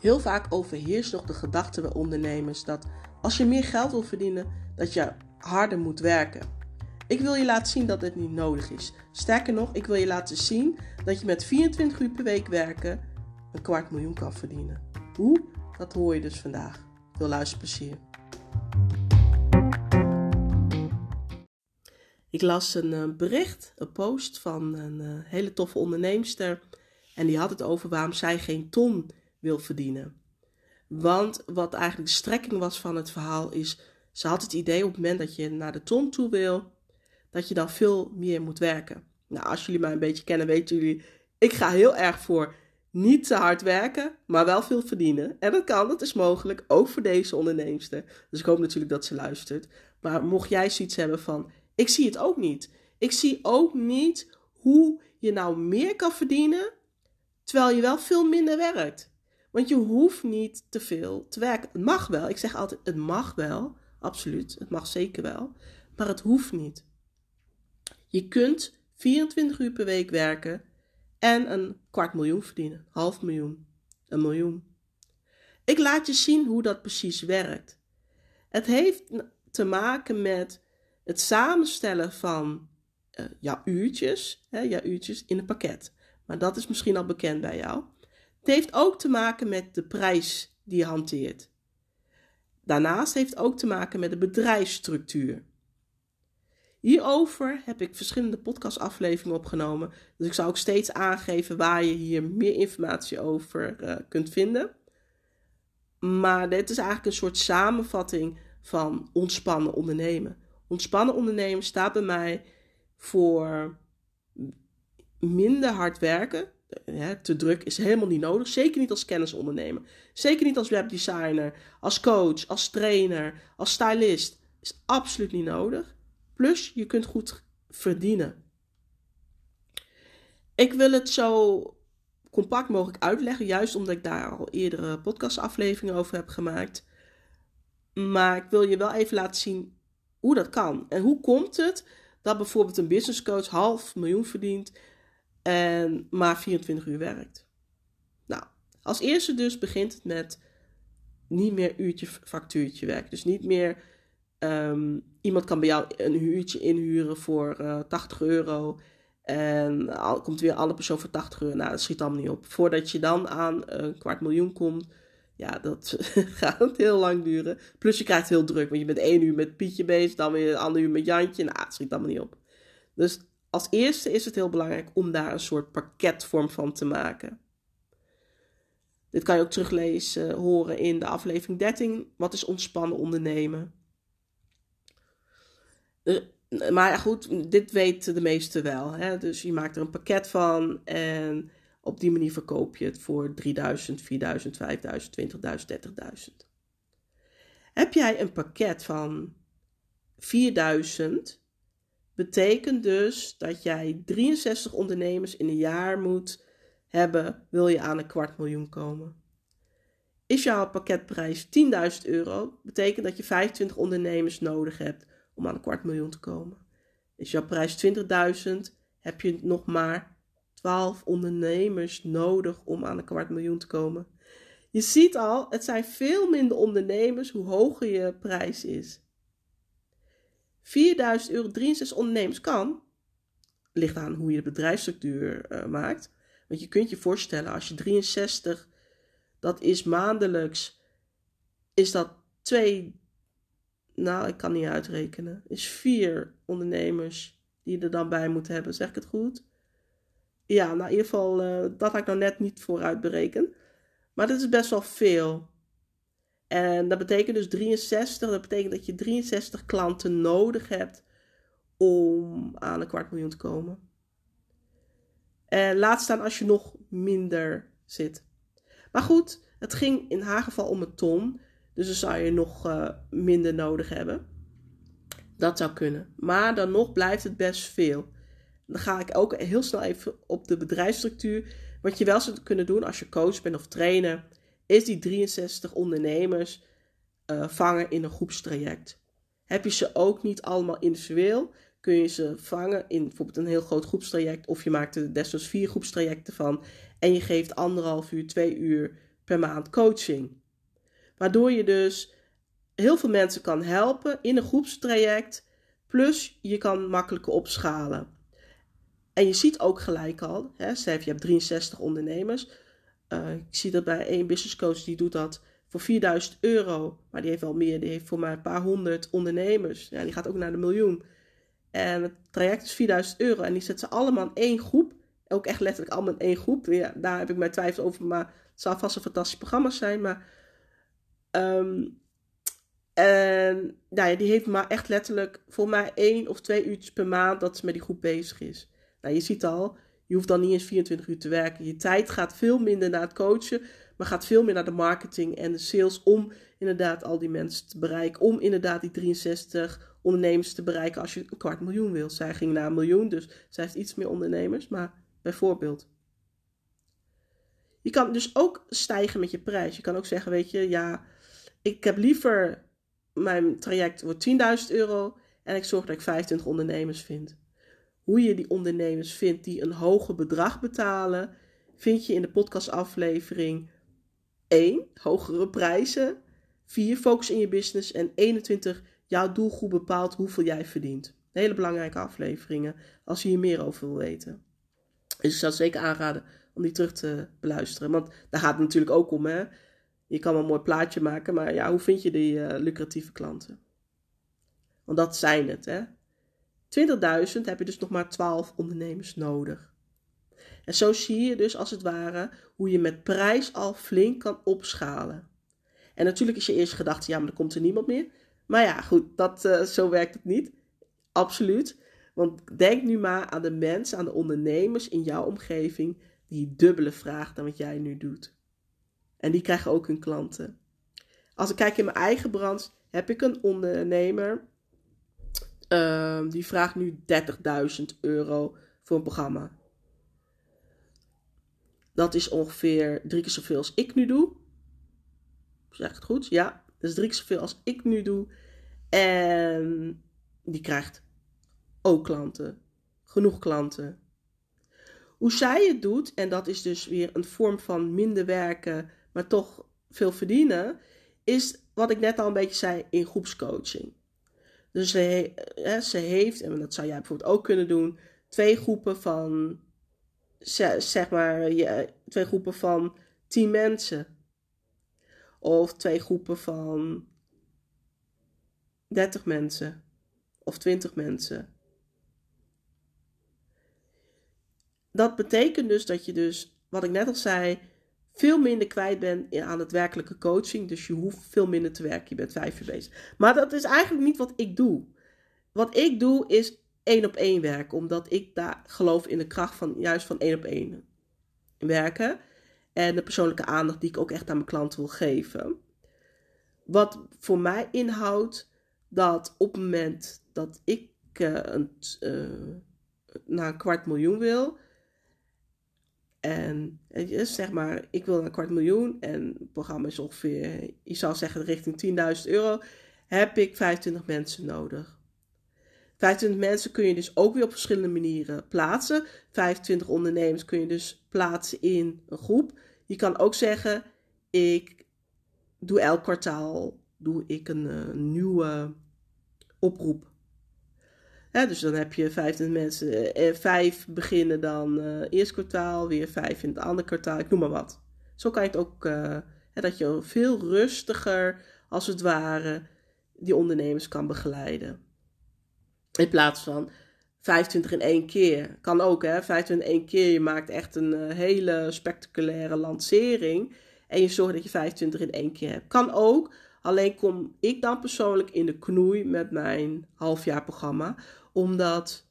Heel vaak overheerst nog de gedachte bij ondernemers dat als je meer geld wil verdienen, dat je harder moet werken. Ik wil je laten zien dat dit niet nodig is. Sterker nog, ik wil je laten zien dat je met 24 uur per week werken een kwart miljoen kan verdienen. Hoe? Dat hoor je dus vandaag. Veel luisterplezier. Ik las een eh, bericht, een post van een eh, hele toffe onderneemster. En die had het over waarom zij geen ton wil verdienen. Want wat eigenlijk de strekking was van het verhaal is, ze had het idee op het moment dat je naar de ton toe wil, dat je dan veel meer moet werken. Nou, als jullie mij een beetje kennen, weten jullie, ik ga heel erg voor niet te hard werken, maar wel veel verdienen. En dat kan, dat is mogelijk, ook voor deze onderneemster. Dus ik hoop natuurlijk dat ze luistert. Maar mocht jij zoiets hebben van, ik zie het ook niet. Ik zie ook niet hoe je nou meer kan verdienen, terwijl je wel veel minder werkt. Want je hoeft niet te veel te werken. Het mag wel. Ik zeg altijd: het mag wel. Absoluut. Het mag zeker wel. Maar het hoeft niet. Je kunt 24 uur per week werken en een kwart miljoen verdienen. Half miljoen. Een miljoen. Ik laat je zien hoe dat precies werkt. Het heeft te maken met het samenstellen van uh, uurtjes, hè, jouw uurtjes in een pakket. Maar dat is misschien al bekend bij jou. Het heeft ook te maken met de prijs die je hanteert. Daarnaast heeft het ook te maken met de bedrijfsstructuur. Hierover heb ik verschillende podcastafleveringen opgenomen. Dus ik zal ook steeds aangeven waar je hier meer informatie over uh, kunt vinden. Maar dit is eigenlijk een soort samenvatting van ontspannen ondernemen. Ontspannen ondernemen staat bij mij voor minder hard werken. Te druk is helemaal niet nodig. Zeker niet als kennisondernemer. Zeker niet als webdesigner, als coach, als trainer, als stylist. Is absoluut niet nodig. Plus, je kunt goed verdienen. Ik wil het zo compact mogelijk uitleggen, juist omdat ik daar al eerdere podcastafleveringen over heb gemaakt. Maar ik wil je wel even laten zien hoe dat kan. En hoe komt het dat bijvoorbeeld een business coach half miljoen verdient en maar 24 uur werkt? Nou, als eerste dus begint het met niet meer uurtje factuurtje werk. Dus niet meer um, iemand kan bij jou een uurtje inhuren voor uh, eh, 80 euro. En al, komt weer andere persoon voor 80 euro. Nou, dat schiet allemaal niet op. Voordat je dan aan een kwart miljoen komt, ja, dat gaat heel lang duren. Plus je krijgt heel druk, want je bent één uur met Pietje bezig, dan weer een ander uur met Jantje. Nou, het schiet allemaal niet op. Dus als eerste is het heel belangrijk om daar een soort pakketvorm van te maken. Dit kan je ook teruglezen, horen in de aflevering 13. Wat is ontspannen ondernemen? Maar goed, dit weten de meesten wel. Hè? Dus je maakt er een pakket van en op die manier verkoop je het voor 3000, 4000, 5000, 20.000, 30.000. Heb jij een pakket van 4000, betekent dus dat jij 63 ondernemers in een jaar moet hebben, wil je aan een kwart miljoen komen. Is jouw pakketprijs 10.000 euro, betekent dat je 25 ondernemers nodig hebt om aan een kwart miljoen te komen. Is jouw prijs 20.000, heb je nog maar 12 ondernemers nodig om aan een kwart miljoen te komen. Je ziet al, het zijn veel minder ondernemers hoe hoger je prijs is. 4000 euro, 63 ondernemers kan. Ligt aan hoe je de bedrijfsstructuur uh, maakt. Want je kunt je voorstellen, als je 63, dat is maandelijks, is dat twee nou, ik kan niet uitrekenen, is vier ondernemers die er dan bij moeten hebben. Zeg ik het goed? Ja, nou in ieder geval, uh, dat had ik nou net niet vooruit berekend. Maar dat is best wel veel. En dat betekent dus 63, dat betekent dat je 63 klanten nodig hebt om aan een kwart miljoen te komen. En laat staan als je nog minder zit. Maar goed, het ging in haar geval om een ton. Dus dan zou je nog uh, minder nodig hebben. Dat zou kunnen. Maar dan nog blijft het best veel. Dan ga ik ook heel snel even op de bedrijfsstructuur. Wat je wel zou kunnen doen als je coach bent of trainer, is die 63 ondernemers uh, vangen in een groepstraject. Heb je ze ook niet allemaal individueel, kun je ze vangen in bijvoorbeeld een heel groot groepstraject. Of je maakt er desnoods vier groepstrajecten van. En je geeft anderhalf uur, twee uur per maand coaching. Waardoor je dus heel veel mensen kan helpen in een groepstraject. Plus je kan makkelijker opschalen. En je ziet ook gelijk al, hè, je hebt 63 ondernemers. Uh, ik zie dat bij één business coach die doet dat voor 4000 euro. Maar die heeft wel meer, die heeft voor mij een paar honderd ondernemers. Ja, die gaat ook naar de miljoen. En het traject is 4000 euro. En die zet ze allemaal in één groep. Ook echt letterlijk allemaal in één groep. Ja, daar heb ik mijn twijfel over. Maar het zal vast een fantastisch programma zijn. Maar. Um, en nou ja, die heeft maar echt letterlijk voor mij één of twee uurtjes per maand dat ze met die groep bezig is. Nou, je ziet al, je hoeft dan niet eens 24 uur te werken. Je tijd gaat veel minder naar het coachen, maar gaat veel meer naar de marketing en de sales om inderdaad al die mensen te bereiken. Om inderdaad die 63 ondernemers te bereiken als je een kwart miljoen wil. Zij ging naar een miljoen, dus zij heeft iets meer ondernemers, maar bijvoorbeeld. Je kan dus ook stijgen met je prijs. Je kan ook zeggen, weet je, ja, ik heb liever mijn traject wordt 10.000 euro en ik zorg dat ik 25 ondernemers vind. Hoe je die ondernemers vindt die een hoger bedrag betalen, vind je in de podcastaflevering 1. Hogere prijzen. 4. Focus in je business. En 21. Jouw doelgroep bepaalt hoeveel jij verdient. Hele belangrijke afleveringen als je hier meer over wil weten. Dus ik zou het zeker aanraden om die terug te beluisteren. Want daar gaat het natuurlijk ook om. Hè? Je kan wel een mooi plaatje maken, maar ja, hoe vind je die uh, lucratieve klanten? Want dat zijn het, hè? 20.000 heb je dus nog maar 12 ondernemers nodig. En zo zie je dus als het ware hoe je met prijs al flink kan opschalen. En natuurlijk is je eerste gedachte, ja, maar dan komt er niemand meer. Maar ja, goed, dat, uh, zo werkt het niet. Absoluut. Want denk nu maar aan de mensen, aan de ondernemers in jouw omgeving die dubbele vraag dan wat jij nu doet. En die krijgen ook hun klanten. Als ik kijk in mijn eigen branche, heb ik een ondernemer. Uh, die vraagt nu 30.000 euro voor een programma. Dat is ongeveer drie keer zoveel als ik nu doe. Zeg het goed? Ja, dat is drie keer zoveel als ik nu doe. En die krijgt ook klanten. Genoeg klanten. Hoe zij het doet, en dat is dus weer een vorm van minder werken, maar toch veel verdienen, is wat ik net al een beetje zei in groepscoaching. Dus ze, ze heeft, en dat zou jij bijvoorbeeld ook kunnen doen, twee groepen van, zeg maar, twee groepen van tien mensen. Of twee groepen van 30 mensen. Of 20 mensen. Dat betekent dus dat je dus, wat ik net al zei, veel minder kwijt bent aan het werkelijke coaching. Dus je hoeft veel minder te werken. Je bent vijf uur bezig. Maar dat is eigenlijk niet wat ik doe. Wat ik doe is één op één werken. Omdat ik daar geloof in de kracht van juist van één op één werken. En de persoonlijke aandacht die ik ook echt aan mijn klanten wil geven. Wat voor mij inhoudt dat op het moment dat ik uh, een, uh, naar een kwart miljoen wil, en zeg maar, ik wil een kwart miljoen en het programma is ongeveer, je zou zeggen richting 10.000 euro, heb ik 25 mensen nodig. 25 mensen kun je dus ook weer op verschillende manieren plaatsen. 25 ondernemers kun je dus plaatsen in een groep. Je kan ook zeggen, ik doe elk kwartaal doe ik een, een eh, nieuwe oproep dus dan heb je 25 mensen, eh, vijf beginnen dan uh, eerst kwartaal, weer vijf in het andere kwartaal, ik noem maar wat. Zo kan je het ook, uh, dat je veel rustiger, als het ware, die ondernemers kan begeleiden. In plaats van 25 in één keer. Kan ook, hè? 25 in één keer. Je maakt echt een uh, hele spectaculaire lancering. En je zorgt dat je 25 in één keer hebt. Kan ook. Alleen kom ik dan persoonlijk in de knoei met mijn halfjaarprogramma omdat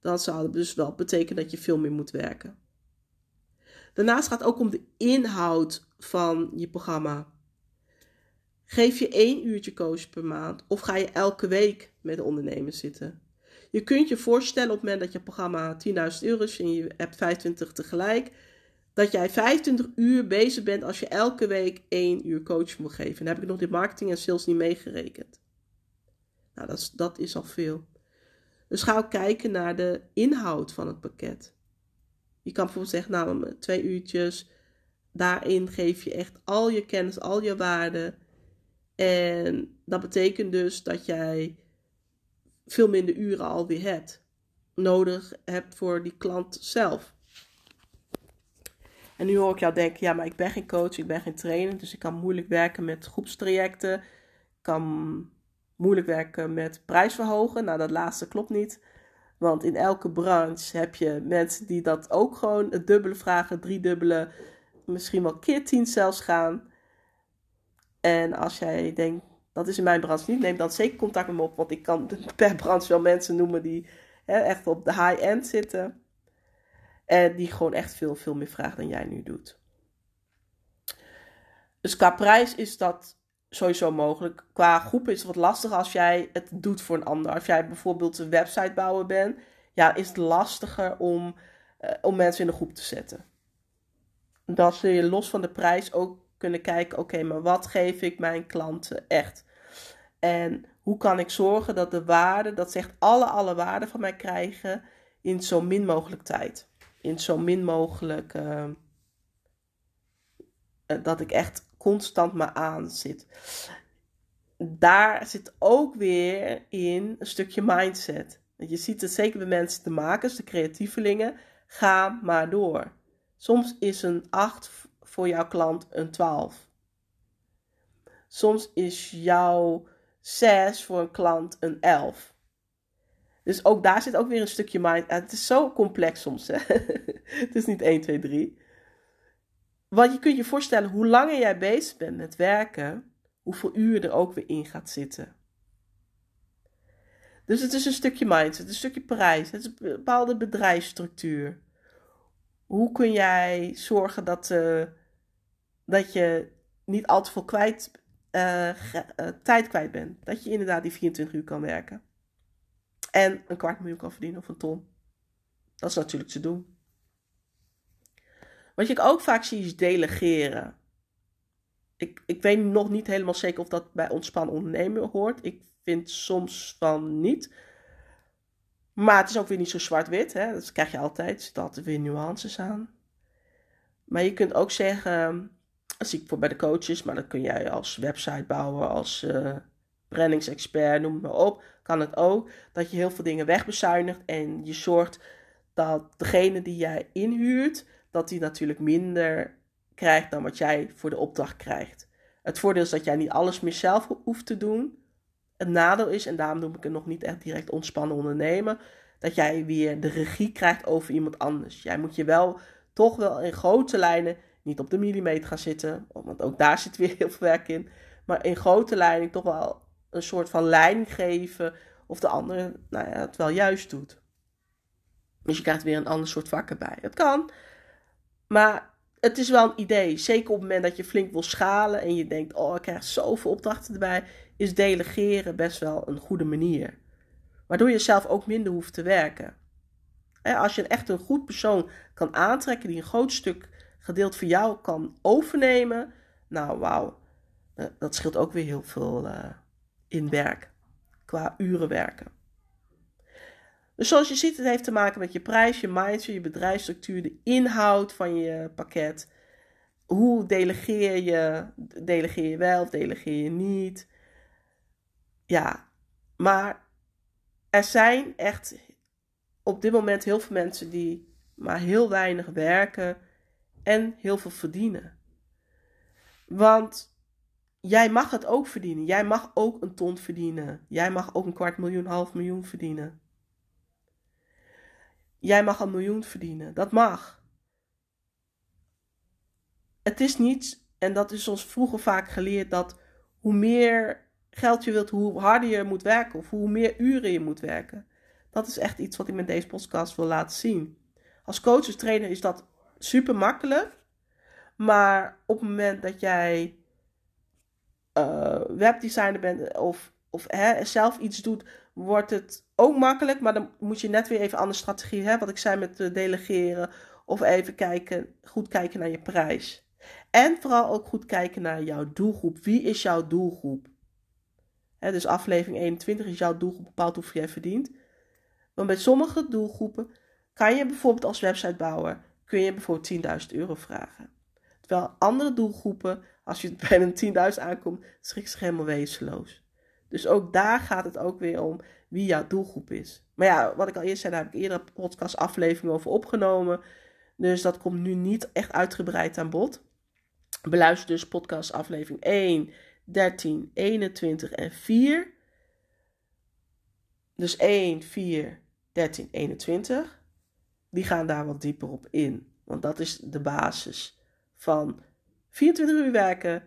dat zou dus wel betekenen dat je veel meer moet werken. Daarnaast gaat het ook om de inhoud van je programma. Geef je één uurtje coach per maand of ga je elke week met de ondernemers zitten? Je kunt je voorstellen op het moment dat je programma 10.000 euro is en je hebt 25 tegelijk, dat jij 25 uur bezig bent als je elke week één uur coaching moet geven. Dan heb ik nog de marketing en sales niet meegerekend. Nou, dat is, dat is al veel. Dus ga ook kijken naar de inhoud van het pakket. Je kan bijvoorbeeld zeggen, nou, twee uurtjes daarin geef je echt al je kennis, al je waarde. En dat betekent dus dat jij veel minder uren alweer hebt. Nodig hebt voor die klant zelf. En nu hoor ik jou denken, ja, maar ik ben geen coach, ik ben geen trainer. Dus ik kan moeilijk werken met groepstrajecten. Ik kan moeilijk werken met prijsverhogen. Nou, dat laatste klopt niet. Want in elke branche heb je mensen die dat ook gewoon het dubbele vragen, drie dubbele, misschien wel keer tien zelfs gaan. En als jij denkt, dat is in mijn branche niet, neem dan zeker contact met me op. Want ik kan per branche wel mensen noemen die hè, echt op de high-end zitten. En die gewoon echt veel, veel meer vragen dan jij nu doet. Dus qua prijs is dat sowieso mogelijk. Qua groep is het wat lastiger als jij het doet voor een ander. Als jij bijvoorbeeld een website bouwer bent, ja, is het lastiger om, uh, om mensen in de groep te zetten. Dan zul je los van de prijs ook kunnen kijken, oké, maar wat geef ik mijn klanten echt? En hoe kan ik zorgen dat de waarde, dat ze echt alle, alle waarde van mij krijgen in zo min mogelijk tijd. In zo min mogelijk, uh, dat ik echt constant maar aan zit. Daar zit ook weer in een stukje mindset. Je ziet het zeker bij mensen, de makers, de creatievelingen, ga maar door. Soms is een 8 voor jouw klant een 12. Soms is jouw 6 voor een klant een 11. Dus ook daar zit ook weer een stukje mind. Het is zo complex soms. Hè? het is niet 1, 2, 3. Want je kunt je voorstellen, hoe langer jij bezig bent met werken, hoeveel uur er ook weer in gaat zitten. Dus het is een stukje mindset, een stukje prijs, het is een bepaalde bedrijfsstructuur. Hoe kun jij zorgen dat, uh, dat je niet al te veel kwijt, uh, uh, tijd kwijt bent? Dat je inderdaad die 24 uur kan werken. En een kwart miljoen kan verdienen of een ton. Dat is natuurlijk te doen. Wat ik ook vaak zie is delegeren. Ik, ik weet nog niet helemaal zeker of dat bij ontspannen ondernemen hoort. Ik vind soms van niet. Maar het is ook weer niet zo zwart-wit. Dat krijg je altijd. Er zitten weer nuances aan. Maar je kunt ook zeggen, zie ik voor bij de coaches, maar dat kun jij als websitebouwer, als uh, brandingexpert, noem maar op, kan het ook. Dat je heel veel dingen wegbezuinigt en je zorgt dat degene die jij inhuurt, dat die natuurlijk minder krijgt dan wat jij voor de opdracht krijgt. Het voordeel is dat jij niet alles meer zelf hoeft te doen. Het nadeel is, en daarom noem ik het nog niet echt direct ontspannen ondernemen, dat jij weer de regie krijgt over iemand anders. Jij moet je wel toch wel in grote lijnen niet op de millimeter gaan zitten, want ook daar zit weer heel veel werk in. Maar in grote lijnen toch wel een soort van lijn geven of de andere nou ja, het wel juist doet. Dus je krijgt weer een ander soort vakken bij. Het kan, maar het is wel een idee. Zeker op het moment dat je flink wil schalen en je denkt: oh, ik krijg zoveel opdrachten erbij, is delegeren best wel een goede manier. Waardoor je zelf ook minder hoeft te werken. Als je echt een goed persoon kan aantrekken die een groot stuk gedeelte voor jou kan overnemen, nou wauw, dat scheelt ook weer heel veel uh, in werk, qua uren werken. Dus zoals je ziet, het heeft te maken met je prijs, je mindset, je bedrijfsstructuur, de inhoud van je pakket. Hoe delegeer je? Delegeer je wel of delegeer je niet? Ja, maar er zijn echt op dit moment heel veel mensen die maar heel weinig werken en heel veel verdienen. Want jij mag het ook verdienen. Jij mag ook een ton verdienen. Jij mag ook een kwart miljoen, half miljoen verdienen. Jij mag een miljoen verdienen. Dat mag. Het is niet, en dat is ons vroeger vaak geleerd, dat hoe meer geld je wilt, hoe harder je moet werken. Of hoe meer uren je moet werken. Dat is echt iets wat ik met deze podcast wil laten zien. Als coach of trainer is dat super makkelijk. Maar op het moment dat jij uh, webdesigner bent of, of hè, zelf iets doet, wordt het ook makkelijk. Maar dan moet je net weer even andere strategie hebben. Wat ik zei met delegeren. Of even kijken, goed kijken naar je prijs. En vooral ook goed kijken naar jouw doelgroep. Wie is jouw doelgroep? Dus aflevering 21 is jouw doelgroep bepaald hoeveel jij verdient. Want bij sommige doelgroepen kan je bijvoorbeeld als websitebouwer kun je bijvoorbeeld 10.000 euro vragen. Terwijl andere doelgroepen, als je bij een 10.000 aankomt, schrik zich helemaal wezenloos. Dus ook daar gaat het ook weer om wie jouw doelgroep is. Maar ja, wat ik al eerst zei, daar heb ik eerder een over opgenomen. Dus dat komt nu niet echt uitgebreid aan bod. Beluister dus podcast aflevering 1, 13, 21 en 4. Dus 1, 4, 13, 21. Die gaan daar wat dieper op in. Want dat is de basis van 24 uur werken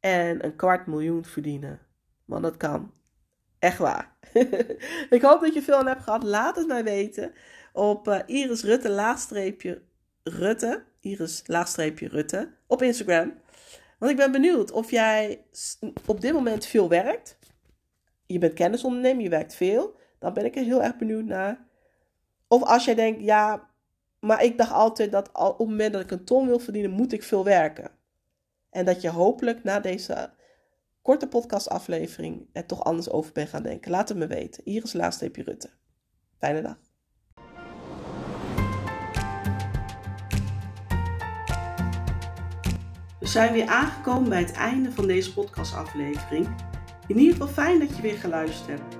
en een kwart miljoen verdienen. Want dat kan. Echt waar. ik hoop dat je veel aan hebt gehad. Laat het mij weten op uh, Iris Rutte, laagstreepje Rutte. Iris, laagstreepje Rutte. Op Instagram. Want ik ben benieuwd of jij op dit moment veel werkt. Je bent kennisondernemer, je werkt veel. Dan ben ik er heel erg benieuwd naar. Of als jij denkt, ja, maar ik dacht altijd dat op het moment dat ik een ton wil verdienen, moet ik veel werken. En dat je hopelijk na deze korte podcastaflevering er toch anders over bent gaan denken. Laat het me weten. Iris Laatsteepje Rutte. Fijne dag. We zijn weer aangekomen bij het einde van deze podcastaflevering. In ieder geval fijn dat je weer geluisterd hebt.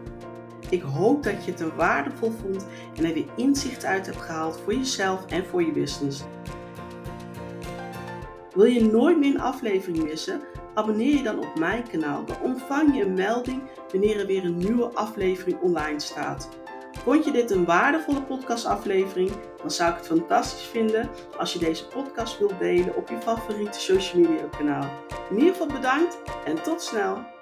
Ik hoop dat je het er waardevol vond en er weer inzicht uit hebt gehaald voor jezelf en voor je business. Wil je nooit meer een aflevering missen? Abonneer je dan op mijn kanaal. Dan ontvang je een melding wanneer er weer een nieuwe aflevering online staat. Vond je dit een waardevolle podcastaflevering? Dan zou ik het fantastisch vinden als je deze podcast wilt delen op je favoriete social media kanaal. In ieder geval bedankt en tot snel!